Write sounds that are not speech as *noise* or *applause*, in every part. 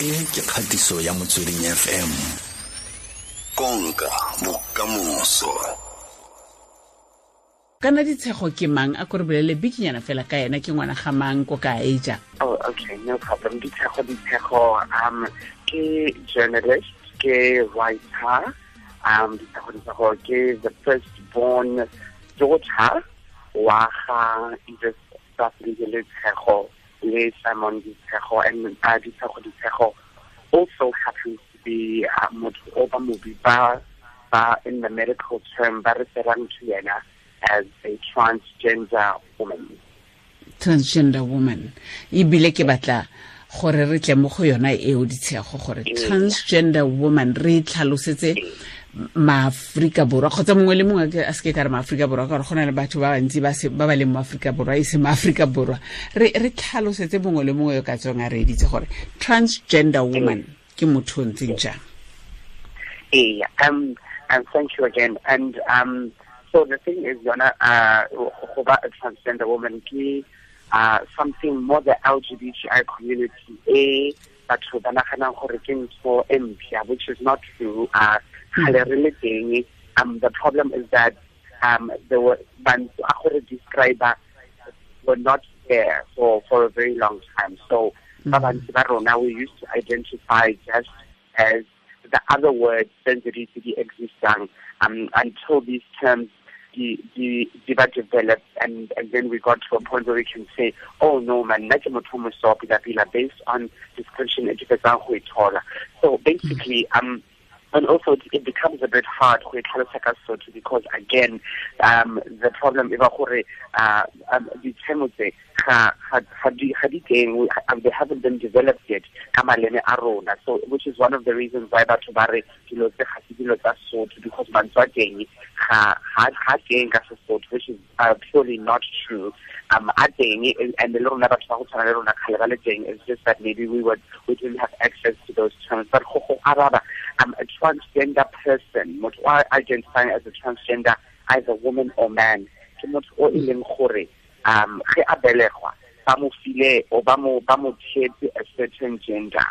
e ke kgatiso ya motsweding fm konka bokamoso. Kana ditshego ke mang a kore bolele bikinyana fela ka ena ke ngwana ga mang ko ka e Oh, okay, no problem. Ditshego, ditshego, um, ke journalist, ke writer, um, ditshego, ditshego, ke the firstborn daughter wa ga Letshego le Simon Ditshego, and ditshego, ditshego also happens to be uh, motho o ba mobi ba ba in the medical term ba referang to yena as a transgender woman. transgender woman. Ebile ke batla gore re tle mo go yona eo ditshego gore transgender woman re tlhalosetse maaforika borwa kgotsa mongwe le mongwe a ke- a seke ka re maaforika borwa ka gore go na le batho ba bantsi ba ba leng mo aforika borwa e se maaforika borwa re tlhalosetse mongwe le mongwe yo ka tsong a re editse gore transgender woman ke motho o ntseng jang Yeah, um, thank you again. And um, so the thing is, Yona, uh, go ba transgender woman, ke uh, something more the LGBTI community, a batho ba naganang gore ke ntho e which is not true. Uh, kgale re teng. um, the problem is that um, there were bantu a gore describer were not there for, for a very long time. So, ba bantsi ba rona, we used to identify just as the other words sensitivity existing um, until these terms the the the developed and and then we got to a point where we can say oh no man nna ke motho o moso pila pila based on description ke fetsang go thola so basically um and also it, becomes a bit hard go itlhalosa ka sotho because again um the problem e ba gore uh um, ditshemo tse they haven't been developed yet a so which is one of the reasons why batho ba because a which is uh, purely not true. Um a and- and le rona batho ba go it's just that maybe we would we didn't have access to those terms. But araba um a transgender person motho o identifying as a transgender either woman or man um ge a belegwa ba mo file o ba mo ba mo tshetse a certain gender.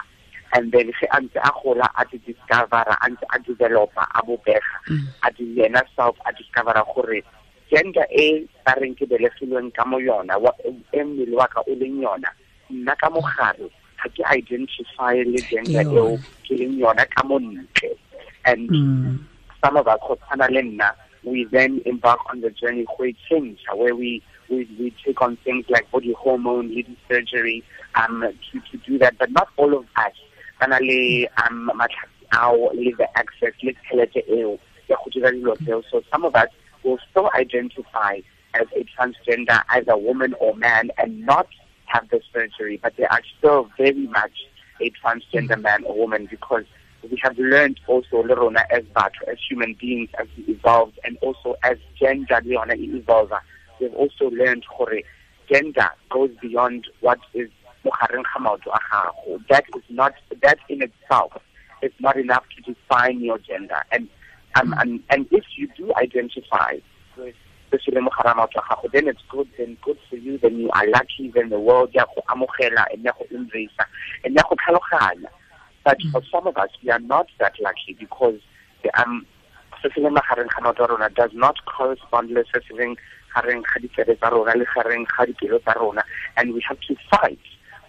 And then ge a ntse a gola a di discovera a ntse a developa a bobega. A di yena self a discovera gore gender e ba reng ke belegilweng ka mo yona wa- e mmele wa ka o leng yona nna ka mogare ga ke identify le gender eo ke leng yona ka mo ntle. And Mm. some of us go tshwana le nna we then embark on the journey go e change where we we, we take on things like body hormone leading surgery um to, to do that. But not all of us. Le um le the access le tšhelete eo ya go dira dilo tseo. So some of us will still identify as a transgender either woman or man and not have the surgery. But they are still very much a transgender man or woman because we have learned also le rona as batho as human beings as we evolved and also as gender le yona e evolva we've also learned gore gender goes beyond what is mo gareng ga maoto a gago. That is not that in itself is not enough to define your gender. And and, and if you do identify with gago then it's good then good for you then you are lucky then the world ya go and ya and but for some of us we are not that lucky because the, um se does not correspond le se se gareng ga ditsebe tsa rona le gareng ga dipelo tsa rona and we have to fight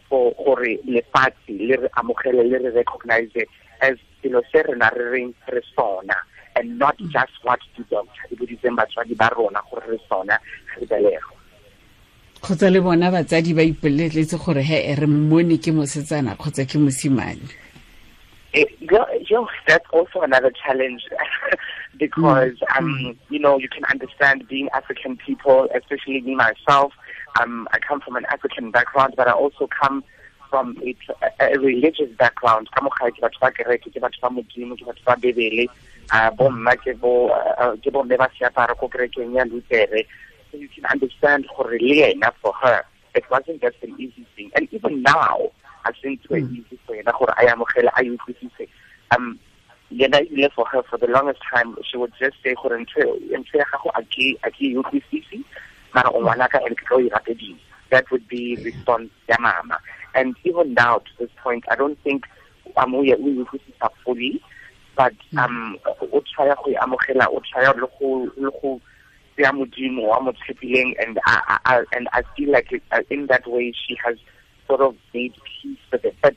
for gore lefatshe le re amogele le re recognize as selo se re na re reng re sona and not just what the doctor di boditseng batswadi ba rona gore re sona re belegwa kgotsa le bona batsadi ba ipoleletse gore he re mmone ke mosetsana kgotsa ke mosimane it, that's also another challenge because um, you know you can understand being African people, especially me myself. Um, I come from an African background, but I also come from a, a religious background. Ka mogare ke batho ba kereke, ke batho ba modimo, ke batho ba bebele. Bo mma ke bo ke bo mme ba seaparo ko kerekeng ya Lutere. So you can understand gore le yena for her, it wasn't just an easy thing. And even now, I think to mm. easy for yena gore a amogele a utlwisise. Um, yena ile for her for the longest time she would just say gore ntho ya gago a ke ke utlwisise mara o ngwana ka and ke tlo e rapedisa that would be response ya mama. And even now to this point i don't think um o o utlwisisa fully but um o tshaya go e amogela o tshaya le go tseya modimo wa mo tshepileng and I, I, and I feel like uh, in that way she has sort of made peace with it. But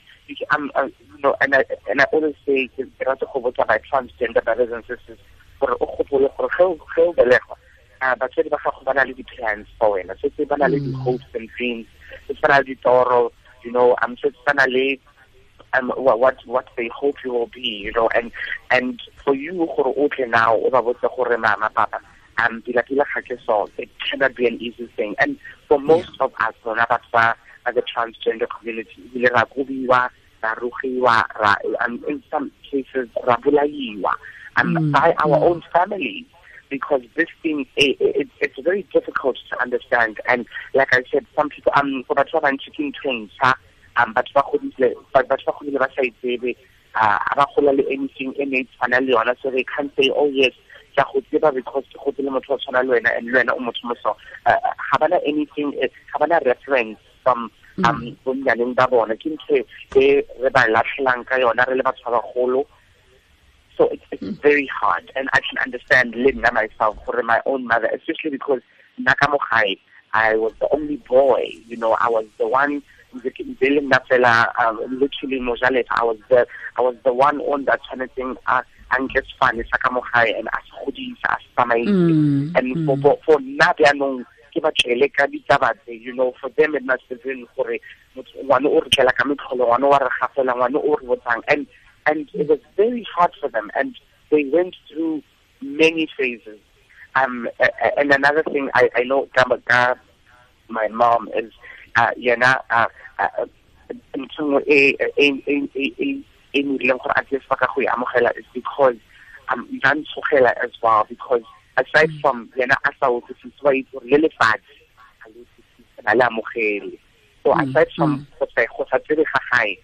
um, uh, know and I, and I always say ke rata go botsa by transgender brothers and sisters gore o gopole gore ge o belegwa uh, batswadi ba gago ba na le di-plans for wena. Setse ba na le di-hopes and dreams setse ba na le ditoro you know um setse ba na le um, what what they hope you will be, you know, and and for you gore o tle now o ba botse gore mama papa um pila pila ga ke so it cannot be an easy thing. And for most yeah. of us rona batho ba the transgender community we ile ra kubiwa ra rugiwa ra um, in some cases ra um, mm. by our mm. own families because this thing it, it, it's very difficult to understand and like I said some people um for batho ba bantsi ke ntho huh? um batho ba godile batho ba godile ba sa itsebe uh ba gola le anything e ne e tshwana le yona so they can't say oh yes ka go tseba because ke gotse le motho o tshwana le wena and le wena o motho mo so ga bana anything ga bana reference from Mm. um bonnyaneng ba bona? Ke ntho e re ba latlhelang ka yona re le batho ba bagolo. So it's, it's mm. very hard and i can understand Linda myself for my own mother especially because naka mo i was the only boy you know i was the one ntle nna fela um, literally mojaleta i was the i was the one on that tshwanetseng a nke sefane sa ka mo gae and a se godisa a se tsamaise. Mm, and for for nna bjanong ke ba tlele ka ditabatse you know for them it must have been gore ngwane o re tlela ka metlholo ngwane wa re gafela ngwane o re botsang. And and it was very hard for them. And they went through many phases. Um and another thing i i know ka my mom is uh yena uh ntho nngwe e e nileng gore a tse ka go e amogela is because um nka ntshogela as well because aside from yena a sa utlwisise wa itse gore le lefatshe a le utlwisise na le amogele so mm, aside from mm. go sa tsebe ga gae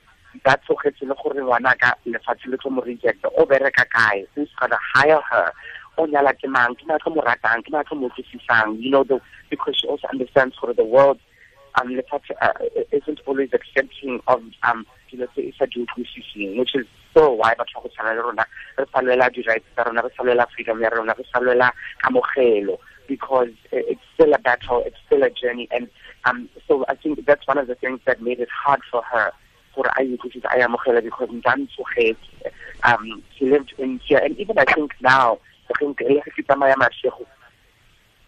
ba tsogetse le gore ngwana ka lefatshe le tlo mo reject o bereka kae? Who's gonna hire her? O nyala ke mang? Ke na tlo mo ratang? Ke na tlo mo utlwisisang? You know the, because she also understands for the world um, uh, isn't always accepting of um, dilo tse e sa di utlwisiseng which is so why ba tla go tshwana le rona. Re sa lwela di-rights tsa rona re sa lwela freedom ya rona re sa lwela kamogelo because it's still a battle it's still a journey and um, so I think that's one of the things that made it hard for her gore a ikutlwise a amogela because ntantsogetse um she lived in fear and even I think now I think le ge ke tsamaya mashego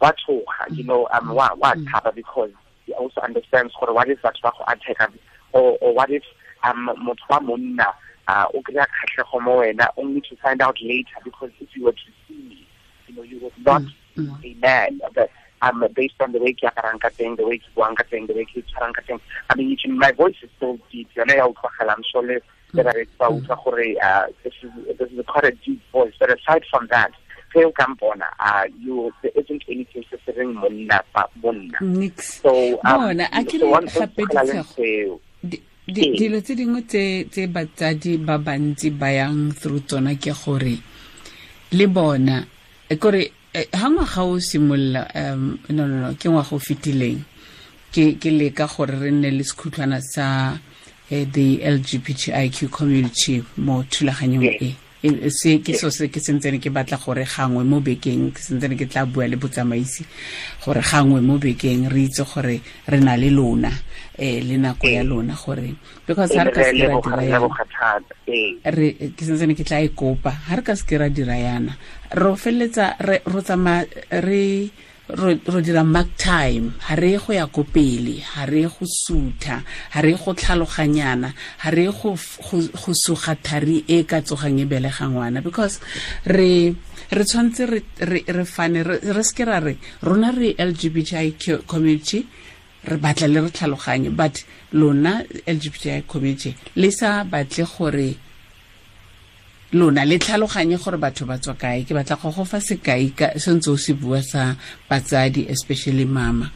wa tshoga you know um wa wa thaba because he also understands gore what if batho ba go attack or, or what if um motho wa monna uh o kry-a kgatlhego mo wena only to find out later because if you were to see me you know you would not mm -hmm. a man but um based on the way ke aparang ka teng the way ke buang ka teng the way ke tshwarang ka teng i mean can, my voice is still deep yone ya utlwagela i'm sure le le ba re ba utlwa gore uh this is this is quite a deep voice but aside from that ge o ka mpona uh you there isn't anything se se reng monna ba monna. So um bona a ke gape ditshego dilo tse dingwe tse batsadi ba bantsi ba yang through tsona ke gore le bona kore ha ngwaga o simolola um no no no ke ngwaga o fetileng ke ke leka gore re nne le sekhutlhwana sa the lgbtiq community mo thulaganyong e se ke so se ke sentsene ke batla gore gangwe mo bekeng ke sentsene ke tla bua le botsamaisi gore gangwe mo bekeng re itse gore re na le lona eh le nako ya lona gore because ha re ka se dira re ke sentsene ke tla e kopa ha re ka se ra dira yana ro felletsa ro tsama re ro dira mark time. Ha re go ya ko pele ha re go sutha ha re go tlhaloganyana ha re go suga thari e ka tsogang e belega ngwana. Because re re tshwantse re fane re se ra re rona re lgbti community re batla le re tlhaloganye but lona lgbti community le sa batle gore lona le tlhaloganye gore batho ba tswa kae. Ke batla go go fa sekai ka se ntse o se bua sa batsadi especially mama.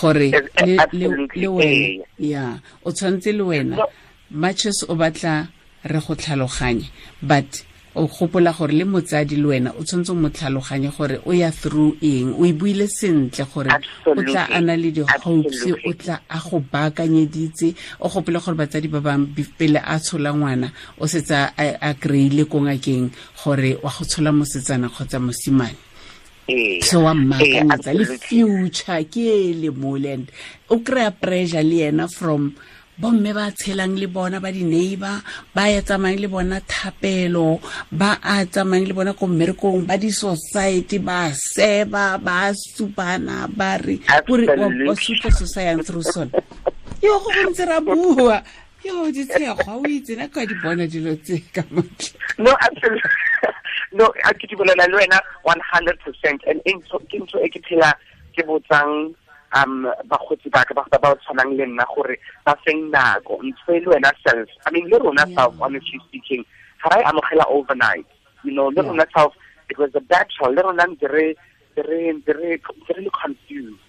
Gore le wena ya o tshwanetse le wena matches o batla re go tlhaloganye but o gopola gore le motsadi le wena o tshwanetse mo tlhaloganye gore o ya through eng? O e buile sentle gore o tla a na le di-hopes o tla a go baakanyeditse o gopole gore batsadi ba bangwe pele a tshola ngwana o setsa a kry-ile ko ngakeng gore wa go tshola mosetsana kgotsa mosimane. So wa mmaakanyetsa le future ke e le moland o kry-a pressure le yena from bomme ba tshelang le bona ba di-neighbor ba ya tsamayang le bona thapelo ba a tsamayang le bona ko mmerekong ba di-society ba seba ba supana ba re kore o supa se sa yang through sone yo go gontse ra bua. Yo ditshego o itse na ka di bona dilo tse ka matlhe *laughs* no a ke di le wena one hundred percent. And ke ntho e ke phela ke botsang um bagotsi ba ka ba ba tshwanang le nna gore ba feng nako. Ntho e le wena self i mean le rona self honestly speaking ga ra e amogela overnight you know le rona self it was a battle le rona ntse re re re re confused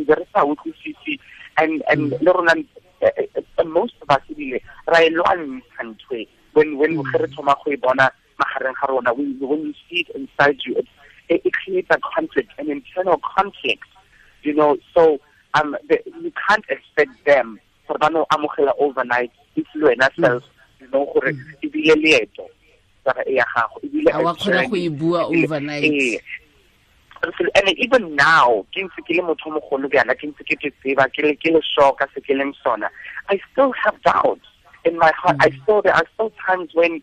ntse re sa utlwisisi and and mm. le rona eh, eh, eh, most of us ebile ra e lwantsha ntho when when ge re thoma go e bona magareng ga rona when you see it inside you it, it creates a conflict an internal conflict you know so um the, you can't expect them for ba no amogela overnight if le wena self you know gore e bile leeto taba e ya gago e bile wa kgona go e bua overnight. and even now ke ntse ke le motho mogolo bjana ke ntse ke tseba ke le ke le shoka se ke leng sona. I still have doubts in my heart. Mm. i still there are still times when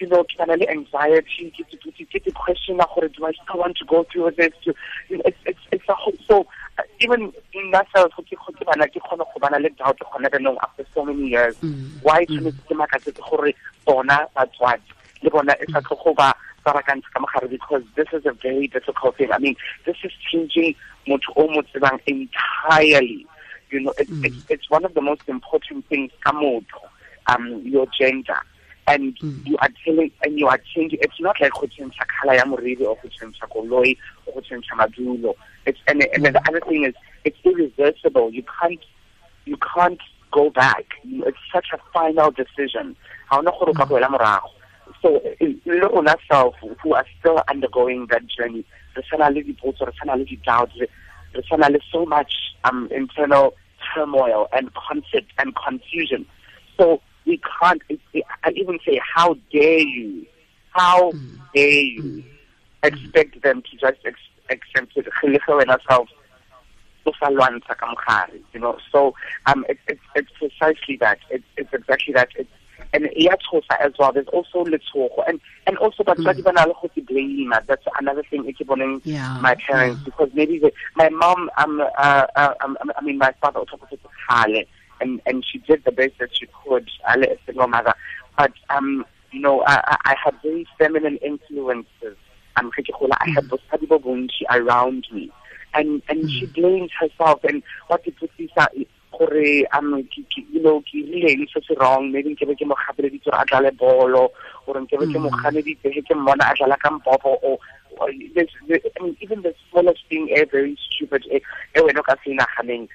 you know, ke na le anxiety, ke ke ke ke question gore do I still want to go through this? To, you know, it's it's it's a whole, so uh, even in myself, ke ke ke bana ke khona go bana le doubt gona know after so many years. Mm. Why tshwanetse ke makatse gore bona batswadi le bona e sa tlo ba tsarakantsha ka mogare because this is a very difficult thing. I mean, this is changing motho o mo tsebang entirely. You know, it's, mm. it's, it's one of the most important things ka motho, um, your gender and mm. you are telling and you are changing it's not like go change color ya moriri or go change koloi or go change madulo. It's and, and mm. the other thing is it's irreversible. You can't you can't go back. It's such a final decision. Ha ona gore ka go ela morago. So le rona self who are still undergoing that journey re sana le dipotso re sana le di-doubts re sana le so much um internal turmoil and conflict and confusion. So we can't I even say how dare you? How mm. dare you mm. expect them to just ex accept it? And ourselves you know? So um it, it, it's precisely that. It, it's exactly that. It's and as well. There's also letshogo. And and also ba na le go blame that's another thing e ke boneng yeah, my parents yeah. because maybe the, my mom um, uh, uh, um I mean my father o tlhokofetse kgale and and she did the best that she could as a single mother. But um, you know, I, I had very feminine influences. Um, I had Bosadi around me. And and she mm. blamed herself and what it was gore um you know ke rile se se wrong maybe ke be ke mo gapeleditse gore a tlale bolo or ke be ke mo mm. ganeditse ge ke mmona a tlala ka mpopo o even the smallest thing a very stupid e wena o ka se naganeng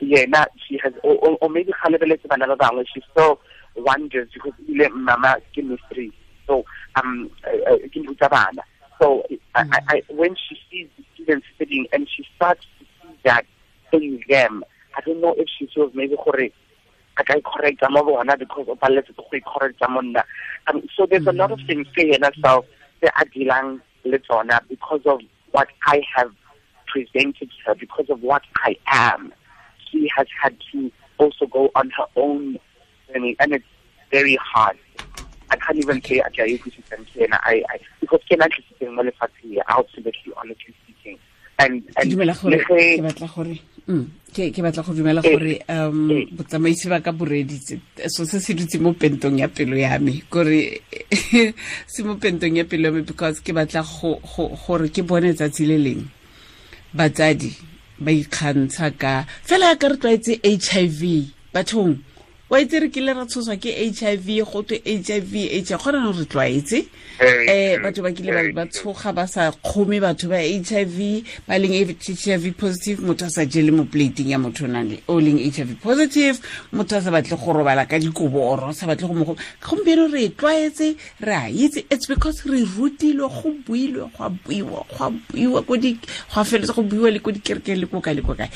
yena she has or, or, or maybe ga lebeletse bana ba bangwe she still wonders because ile mama ke mystery. So um ke mputa bana. So I, I, when she sees the students sitting and she starts to see that in them I don't know if she feels maybe gore a ka correcta mo bona because o paletse go correcta mo nna um, so there's a lot of things ke yena self tse a dealang le tsona because of what I have presented to her because of what I am she has had to also go on her own journey, and it's very hard. I can't even say I I, I because ke na tlisitseng mo lefatsheng ultimately honestly speaking. And and ke batla gore mm, ke batla go dumela eh, gore um eh. botsamaisi ba ka boreditse so se se dutse mo pentong ya pelo ya me. Kore *laughs* se mo pentong ya pelo ya me because ke batla gore ke bone tsatsi le leng. Batsadi ba ikgantsha ka. Fela ka re tlwaetse h i v bathong wa itse re kile ra tshoswa ke h i v go twe h i v h gona re tlwaetse. Um batho ba kile ba tshoga ba sa kgome batho ba h i v ba leng h i v positive motho a sa jele mo plating ya motho o leng h i v positive motho a sa batle go robala ka dikoboro sa batle go mo gompieno re e tlwaetse re a itse. It's because re rutilwe go builwe go a buiwa go a buiwa go a feletse go buiwa le ko dikerekeng le ko kae le ko kae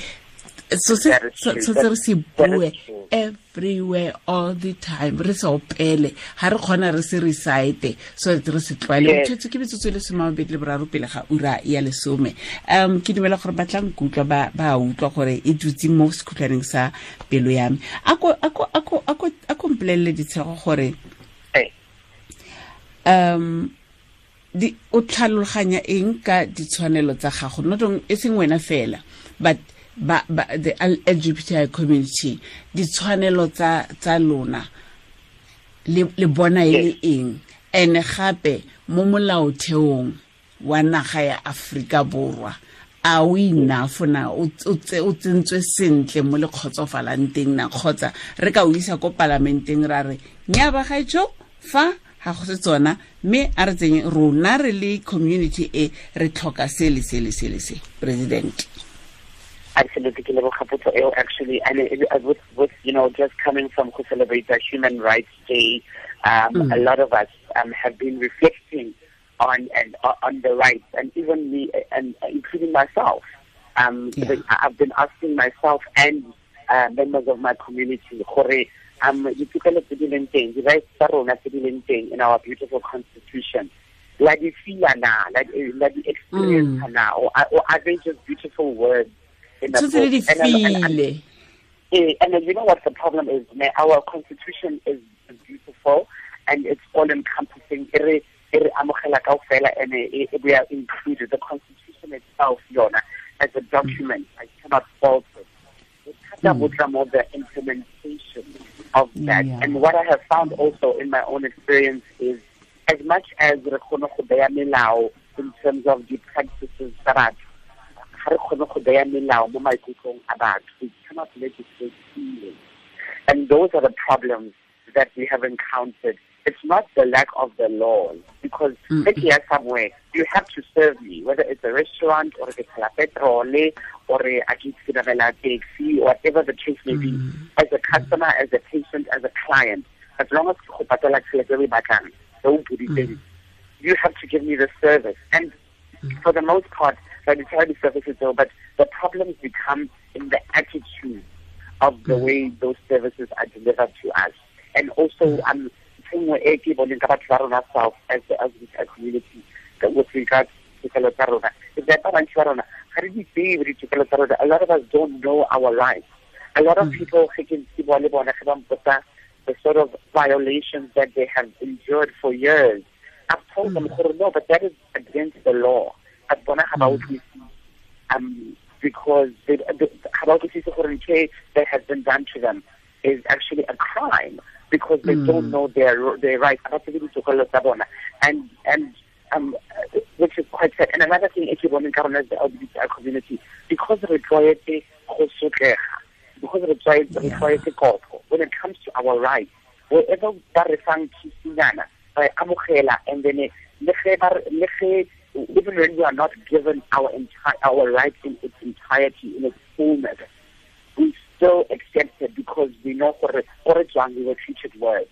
so se re se bue everywhere all the time. Re se opele. Ga re kgona re se recite so that re se tlwaele. Motshetse ke metsotso le somamabedi le boraro pele ga ura ya lesome. Um ke dumela gore ba tlang kutlwa ba utlwa gore e dutse mo sekhutlwaneng sa pelo ya me. A ko mpolelele ditshego gore um o tlhaloganya eng ka ditshwanelo tsa gago? Notong e seng wena fela but ba, ba the LGBTI community ditshwanelo tsa tsa lona le le bona e le eng? Ene gape mo molaotheong wa naga ya aforika Borwa a o enough na? O tsentswe sentle mo le kgotsofalang teng na? Kgotsa re ka o isa ko palamenteng ra re nya ba gaetsho? Fa? Ga go se tsona. Mme a re tsenye rona re le community e re tlhoka se le se le se le se president absolutely actually. And it, it, with, with you know just coming from who celebrates human rights day um, mm. a lot of us um, have been reflecting on and uh, on the rights. And even me and including myself. Um, yeah. I've been asking myself and uh, members of my community Hore, um ditokelo tse di leng teng di-rights tsa rona tse di leng teng in our beautiful constitution. La di fila na la di experience mm. na or, or are they just beautiful words in the book? And, and, and, and, and you know what the problem is our constitution is beautiful and it's all encompassing e re amogela kaofela and we are included the constitution itself yona as a document i cannot fault it it's mm. more the implementation of that. Yeah. And what I have found also in my own experience is as much as re kgone go beya in terms of the practices tsa batho ga re kgone go beya melao mo maikutlong a batho. We cannot legislate feelings and those are the problems that we have encountered. It's not the lack of the law because mm. -hmm. here somewhere you have to serve me whether it's a restaurant or it's a petrol or a taxi or whatever the case may be. Mm. -hmm. as a customer as a patient as a client as long as go patela tšhelete batlang don't put it in you have to give me the service. And mm. for the most part the services though but the problems become in the attitude of the mm. way those services are delivered to us and also um nngwe e ke boneng ka batho ba rona south as as a community with regards to ditokelo tsa rona is that ba bantši ba rona ga re di tsebe ditokelo tsa a lot of us don't know our rights a lot of mm. people ge ke ntse bua le bona ge ba mpotsa the sort of violations that they have endured for years I've told them mm. no but that is against the law but bona ga ba utlwisise um because ga ba utlwisise gore that has been done to them is actually a crime because they mm. don't know their their rights. And and um, which is quite sad. And another thing, if you want to as the LGBTI community, because of the tlwaetse go sotlega, because the tlwaetse kopo, when it comes to our rights, wherever ba re ba amogela, and then even when we are not given our entire our rights in its entirety, in its fullness, we still accepted because we know for Oregon we were treated well.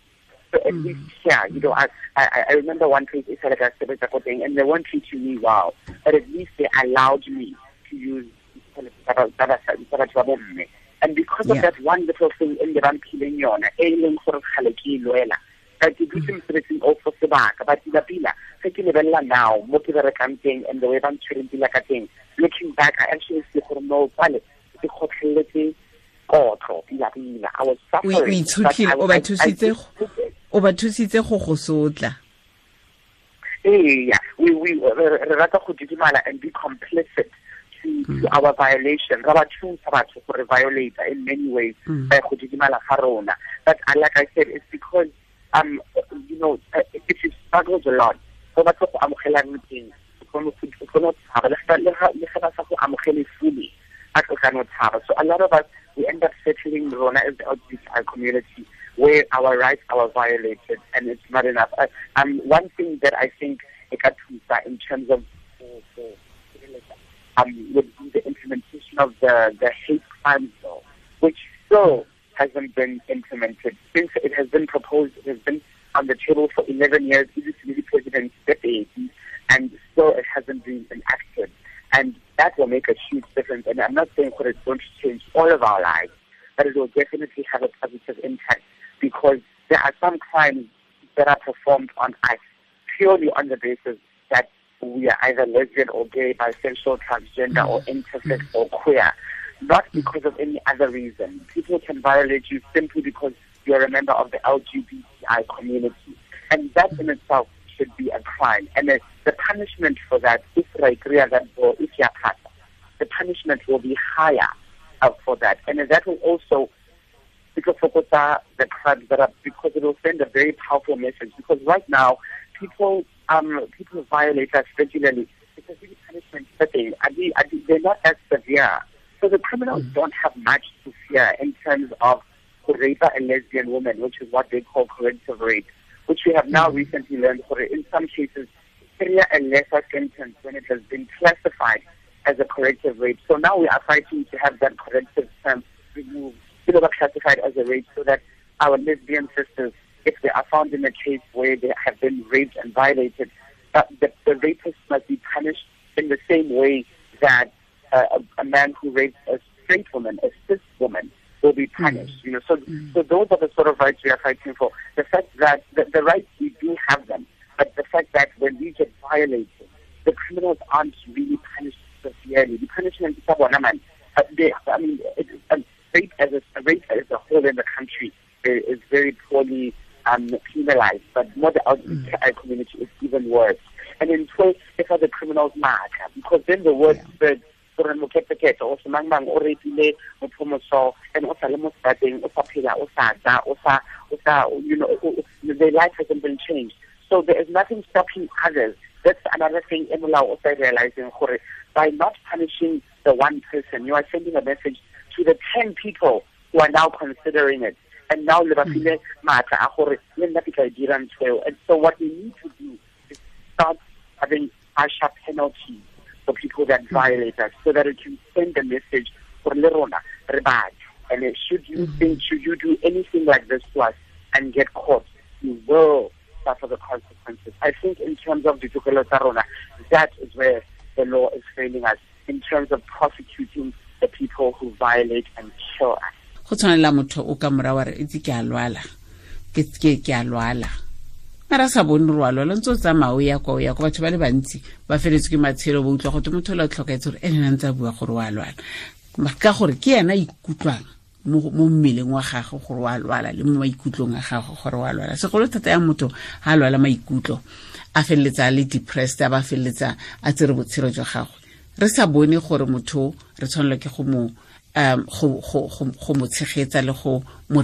So at mm. least yeah, you know, I, I I remember one place I said like thing and they weren't treating me well. But at least they allowed me to use and because yeah. of that one little thing in the rampileng yona e leng gore kgale ke e lwela ka ke dutse mosebetsing o for sebaka. Ba tila pila ge ke lebelela now mo ke berekang teng and the way ba ntshwereng pila ka teng. Looking back i actually see gore no kwale ke kgotlheletse kotlo pila-pila i was suffering o ba thusitse go go sotla. Yeah we we re rata go didimala and be complicit to, mm. to our violation. Ra ba thusa batho gore violate in many ways mm. by go didimala ga rona. But like i said it's because um you know if you struggled a lot go batla go amogela teng. O kgone go tshaba le ga ba sa go amogele fully a tlogano tshaba so a lot of us we end up settling Rona as the LGBTI community where our rights are violated and it's not enough. Uh, um, one thing that I think in terms of um, be the implementation of the, the hate crime law, which still hasn't been implemented. Since it has been proposed, it has been on the table for 11 years, it is the president's decade, and still it hasn't been enacted. And that will make a huge difference. And I'm not saying that it's going to change all of our lives, but it will definitely have a positive impact because there are some crimes that are performed on us purely on the basis that we are either lesbian or gay, bisexual, transgender, or mm. intersex or queer, not because of any other reason. People can violate you simply because you're a member of the LGBTI community. And that in itself should be a crime. And the, the punishment for that, if criteria that or if you're the punishment will be higher uh, for that. And that will also because the crimes that are because it will send a very powerful message. Because right now people um people violate us regularly. It's a really punishment setting. they, they're not as severe. So the criminals mm. don't have much to fear in terms of rape a lesbian woman, which is what they call corrective rape, which we have now mm. recently learned for in some cases carry a lesser sentence when it has been classified as a corrective rape. So now we are fighting to have that corrective term removed, you know, classified as a rape so that our lesbian sisters, if they are found in a case where they have been raped and violated, uh, the, the rapist must be punished in the same way that uh, a, a man who rapes a straight woman, a cis woman, will be punished. Mm. You know, so mm. so those are the sort of rights we are fighting for. The fact that the, the rights we do have them, but the fact that when we get violated, the criminals aren't really punished severely. The punishment is about man. Uh, they, I mean, it, um, rape as a rape as a whole in the country is very poorly um, penalized, but more the LGBTI mm. community is even worse. And in 12, if other criminals mark, because then the word yeah. spreads gore mokete-kete o se mang mang o repile motho and o sa le mo sebateng o sa phela o sa ja o sa o sa you know their life hasn't been changed. So there is nothing stopping others. That's another thing emolao o sa realizing gore by not punishing the one person you are sending a message to the 10 people who are now considering it. And now le bafile maatla hmm. a gore le nna ke tla dira ntho and so what we need to do is start having harsher penalties for people that violate us so that it can send a message for Lerona, Rebad. And should you mm-hmm. think, should you do anything like this to us and get caught, you will suffer the consequences. I think in terms of the Tarona, that is where the law is failing us in terms of prosecuting the people who violate and kill us. go tshwanela motho o ka mora wa re itse ke a lwala ke a lwala a sa bone rwalo le ntse o tsamaya o ya kwa o ya kwa. Batho ba le bantsi ba feletswe ke matshelo ba utlwa gote motho le o tlhokaetse gore ene na ntse a bua gore o a lwala. Ka gore ke yena ikutlwang mo mmeleng wa gagwe gore wa lwala le mo maikutlong a gagwe gore wa lwala. Segolo thata ya motho ga a lwala maikutlo a feleletsa a le depressed a ba feleletsa a tsere botshelo jwa gagwe. Re sa bone gore motho re tshwanelwa ke go mo um go mo tshegetsa le go mo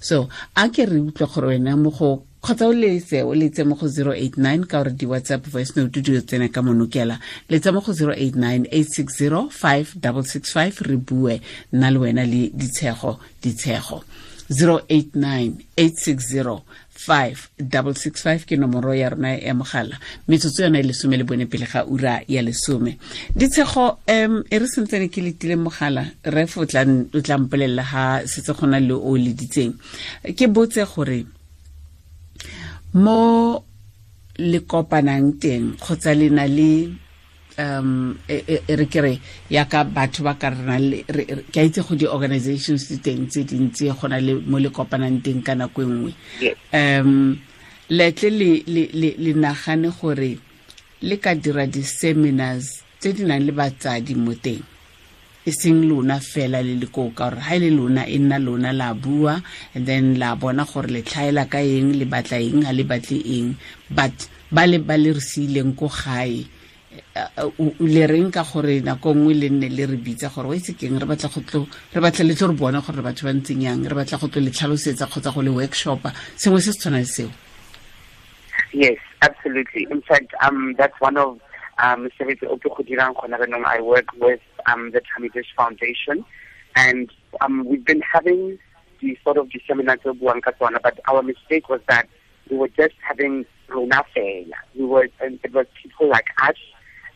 so a ke re utlwa gore wena mo go kgotsa o letse o letse mo go 089 ka gore di-whatsapp voice note di tsena ka monokela. Letsa mo go 089 860 5665 re bue nna le wena le ditshego ditshego 089 860 5665 ke nomoro ya rona ya mogala. Metsotso yona e lesome le bone pele ga ura ya lesome. Ditshego um e re sentsene ke letile mogala ref o tla mpolelela ga setse go na le o leditseng. Ke botse gore mo le kopanang teng kgotsa le na le um e, e, e re kere yaka batho ba ka rena ke a itse go di-organizations di teng tse dintsi go na le mo le kopanang teng ka nako e nngwe. Um letle le nagane gore le ka dira di-seminars tse di nang le batsadi mo teng e seng lona fela le le gore ga e le lona e nna lona la bua and then la bona gore le tlhaela ka eng le batla eng ga le batle eng. But ba le ba le re ko gae le reng ka gore nako nngwe le nne le re bitsa gore itse keng? Re batla re bona gore batho ba ntseng yang re batla go tlo le tlhalosetsa kgotsa go le sengwe se se tshwana le seo. Yes absolutely. In fact um that's one of um, I work with um, the Tamidish Foundation, and um, we've been having the sort of the seminar tse buang but our mistake was that we were just having rona fela. We were and it was people like us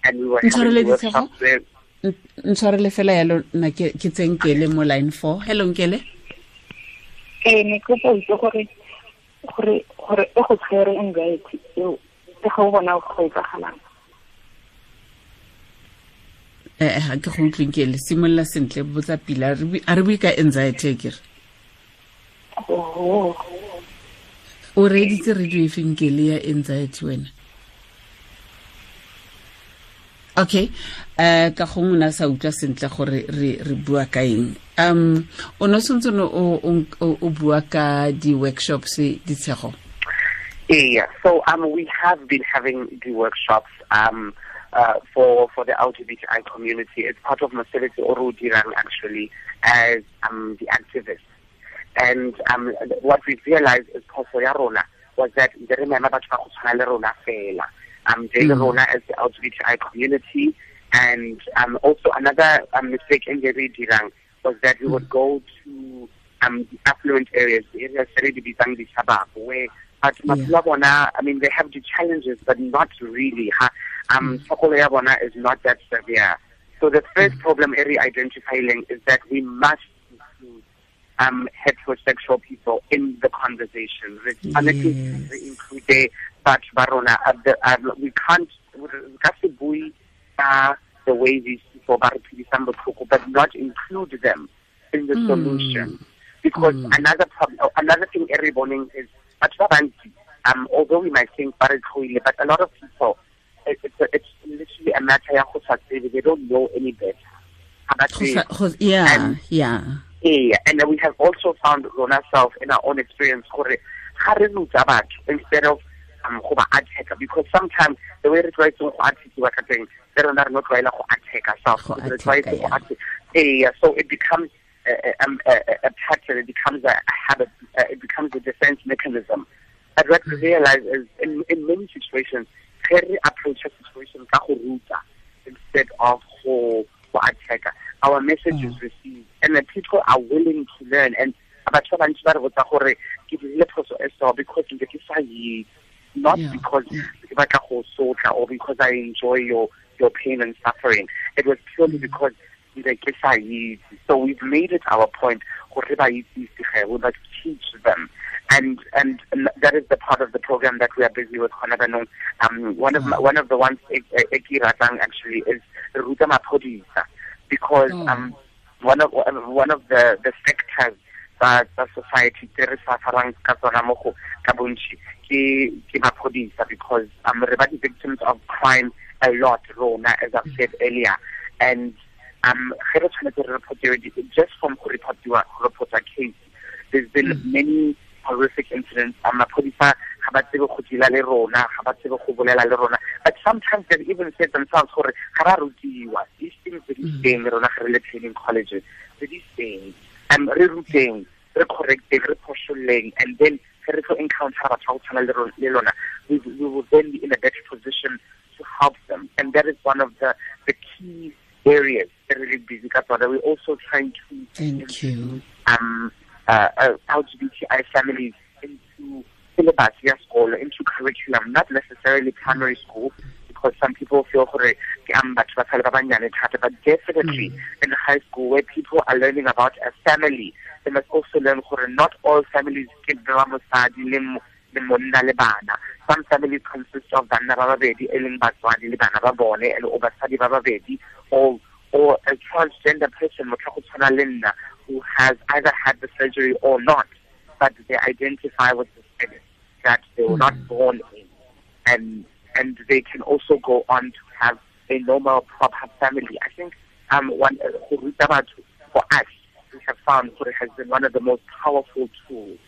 and we were having workshops where ntshwarele fela yalo nna ke tsenkele mo line four. Hello nkele. Ee ne ke go itse gore gore gore e go tshwere anxiety eo e ga o bona go etsagalang ee ga ke go utlweng ke le simolola sentle botsa pila a re bue ka anxiety e kere o reeditse radio e feng ke le ya anxiety wena? Okay um ka gongwe na sa utlwa sentle gore re bua ka eng. Um o sentse o o bua ka di-workshops ditshego? Yeah so um we have been having the workshops um uh, for for the LGBTI community. It's part of my Maseliti Orudirang actually as um, the activist. And um, what we realized is Koso Rona was that the remember Rona fela. Um, mm. Rona as the LGBTI community. And um, also another um, mistake in the Dirang was that we would go to um, affluent areas, the areas where but yeah. I mean, they have the challenges, but not really. Huh? um tlhokomelo ya bona is not that severe so the first problem area identifying is that we must include um heterosexual people in the conversation re tshwanetse re include batho ba rona we can't we ka se bue ka the way these people are re phedisang botlhoko but not include them in the mm. solution because mm. another problem another thing every morning is batho ba bantsi um although we might think ba re but a lot of people it's, it's literally a matter ya go sa tsebe they don't know any better. Yeah and, yeah. Yeah and we have also found on ourselves in our own experience gore ga re ruta batho instead of um go ba attack because sometimes the way re tlwaetseng go attackiwa ka teng le rona re no tlwaela go attack ourselves re tlwaetse go attack yeah so it becomes a, a, a, pattern it becomes a, habit uh, it becomes a defense mechanism and what we realize is in, in many situations ge re approach a situation ka go ruta instead of go go attack our message mm. is received and the people are willing to learn and batho ba bantsi ba re botsa gore ke dirile phoso e so because nke ke sa ye not yeah. because ke batla go sotla or because I enjoy your your pain and suffering it was purely mm. because so we've made it our point gore we must teach them and and that is the part of the program that we are busy with Khonabanong. Um, one of my, one of the ones Eki Ratang actually is Ruta Mapodisa because oh. um, one of one of the the sectors that the society tse re safarang ka tsona mo go ka bontši ke ke maphodisa because um re ba victims of crime a lot rona as I've said earlier and um ge re tshwanetse re reportiwe just from go reportiwa case there's been mm. many horrific incidents. Um maphodisa ga ba tsebe go dila le rona ga ba tsebe go bolela le rona but sometimes they even said themselves gore ga rutiwa. These things tse di teng rona ge re le training colleges tse di teng um re ruteng re correcteng re and then ge re tlo encounter batho ba go tshwana le lona we, we will then be in a better position to help them. And that is one of the the key areas that we're busy with. We're also trying to Thank you. um uh, uh, LGBTI families into syllabus yes school, into curriculum, not necessarily primary school, because some people feel but definitely mm. in high school where people are learning about a family, they must also learn that not all families get some families consist of banna ba babedi e leng batswadi le bana ba bone and o basadi ba babedi or or a transgender person mo go tshwana who has either had the surgery or not, but they identify with the status that they were mm. not born in. And and they can also go on to have a normal, proper family. I think um, one uh, for us, we have found that it has been one of the most powerful tools.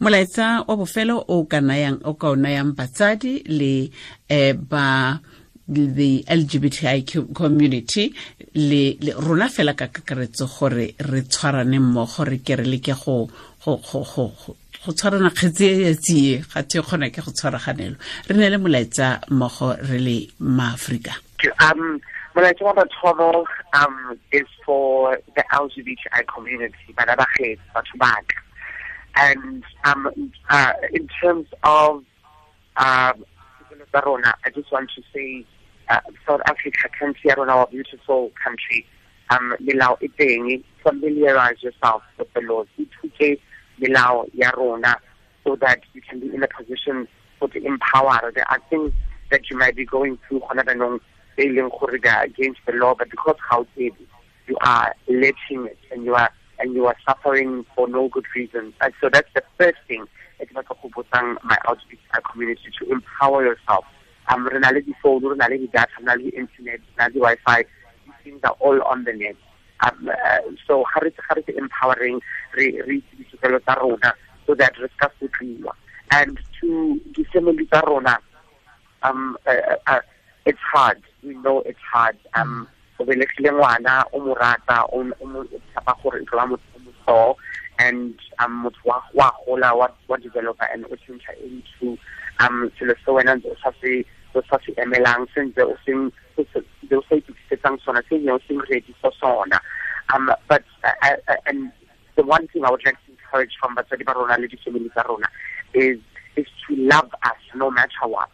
Molaetsa wa bofelo o ka nayang o ka o nayang batsadi le um ba the LGBTI community. Le, le rona fela ka kakaretso gore re tshwarane mmogo re ke re leke go go go go go tshwarana kgetsi ya tsie ga the kgona ke go tshwaraganelo. Re ne le molaetsa mmogo re le maaforika molaetsa wa mathomo um is for the LGBTI community bana ba gae batho ba ka. And um uh, in terms of um I just want to say uh, South Africa country our beautiful country um milao e teng familiarize yourself with the laws. Ithute milao ya rona so that you can be in a position to empower. There are things that you might be going through gona banong they against the law but because how you are letting it and you are and you are suffering for no good reason. And so that's the first thing my LGBTI community to empower yourself. Um re na le di-phone re na le di-data re na le internet na le wi-fi these things are all on the net. Um, uh, so ga re se empowering re re ditokelo tsa rona so that re ska sotliwa and to di-family tsa rona um uh, uh, it's hard. We know it's hard. Um o belegile ngwana o mo rata o mo tshepa gore ntlo wa motho and um motho wa gola wa developer and o into um selo se wena o sa emelang se ntse o seng se o sa sona se ne ready for sona. Um but uh, uh, and the one thing I would like to encourage from batswadi ba rona le di-family is is to love us no matter what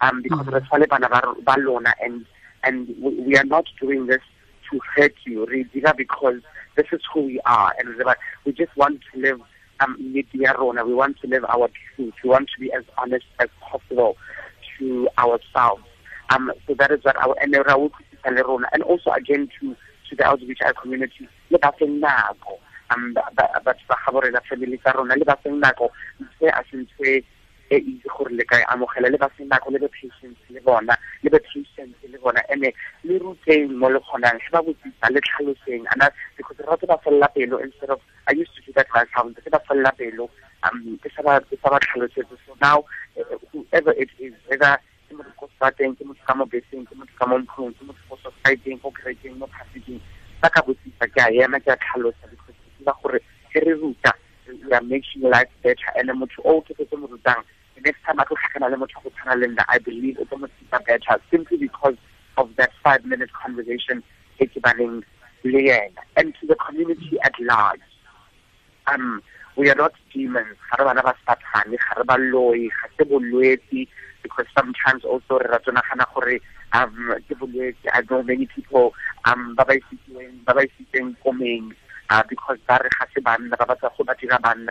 um because re tshwale bana ba lona and and we, are not doing this to hurt you re dira because this is who we are and we just want to live um rona we want to live our truth we want to be as honest as possible to ourselves um so that is what our and rona and also again to to the LGBTI community ba feng nako um ga borena family le ba feng nako ntse a sentse e itse gore le ka e amogela le ba feng nako le be patience le bona le be patient le bona ene le ruteng mo le kgonang ge ba botsisa le tlhaloseng ana because re rate ba felela pelo instead of I used to do that myself ke ba felela pelo um ke sa ba ke sa ba tlhalosetse so now uh, whoever it is whether ke motho ko strateng ke motho ka mo beseng ke motho ka mo ntlong ke motho ko societeng ko kerekeng mo passageng ba ka botsisa ke a ema ke a tlhalosa because ke tseba gore ge re ruta we are making life better and motho o ke se mo rutang next time I go I believe mo tsisa better simply because of that five minute conversation e ke baneng le yena. And to the community at large um we are not demons. Because sometimes also um i know many people um uh, because ba re ga se banna ba batla go ba dira banna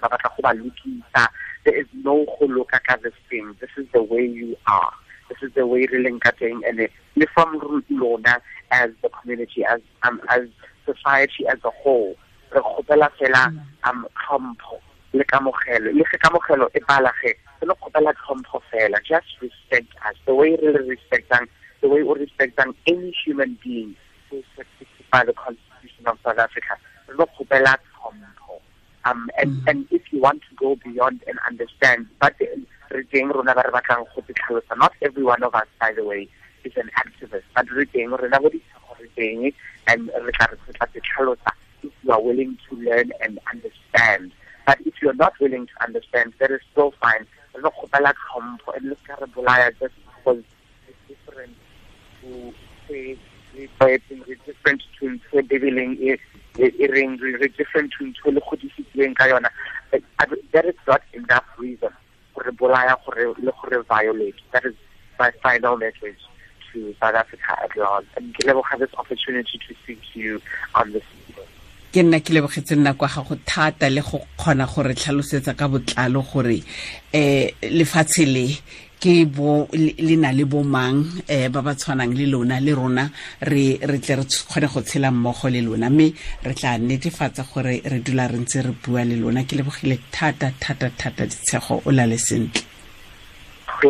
there is no go loka ka this thing this is the way you are. This is the way leng and le from lona as the community as um, as society as a whole. Re kgopela fela um tlhompho le kamogelo. Le ge kamogelo e balage re le kgopela tlhompho fela. Just respect us. The way re le respectang the way we respectang any human being who is protected by the constitution of south africa. Re le kgopela um and mm. and if you want to go beyond and understand but re teng rona ba re batlang go tlhalosa not every one of us by the way is an activist but re teng rena bo ditshego re teng and re tla re if you are willing to learn and understand. But if you're not willing to understand, that is still fine. Re no kgopela tlhompho and le ska just because it's different to say different to e different to ntho ka yona. That is not enough reason gore bolaya gore le gore violate that is my final message to South Africa at large. And ke leboga this opportunity to speak to you on this ke nna ke lebogetse nako kwa gago thata le go kgona gore tlhalosetsa ka botlalo gore um lefatshe le ke bo le na le bomang um ba ba tshwanang le lona le rona re re tle re kgone go tshela mmogo le lona. Mme re tla netefatsa gore re dula re ntse re bua le lona. Ke lebogile thata thata thata ditshego o la le sentle. Go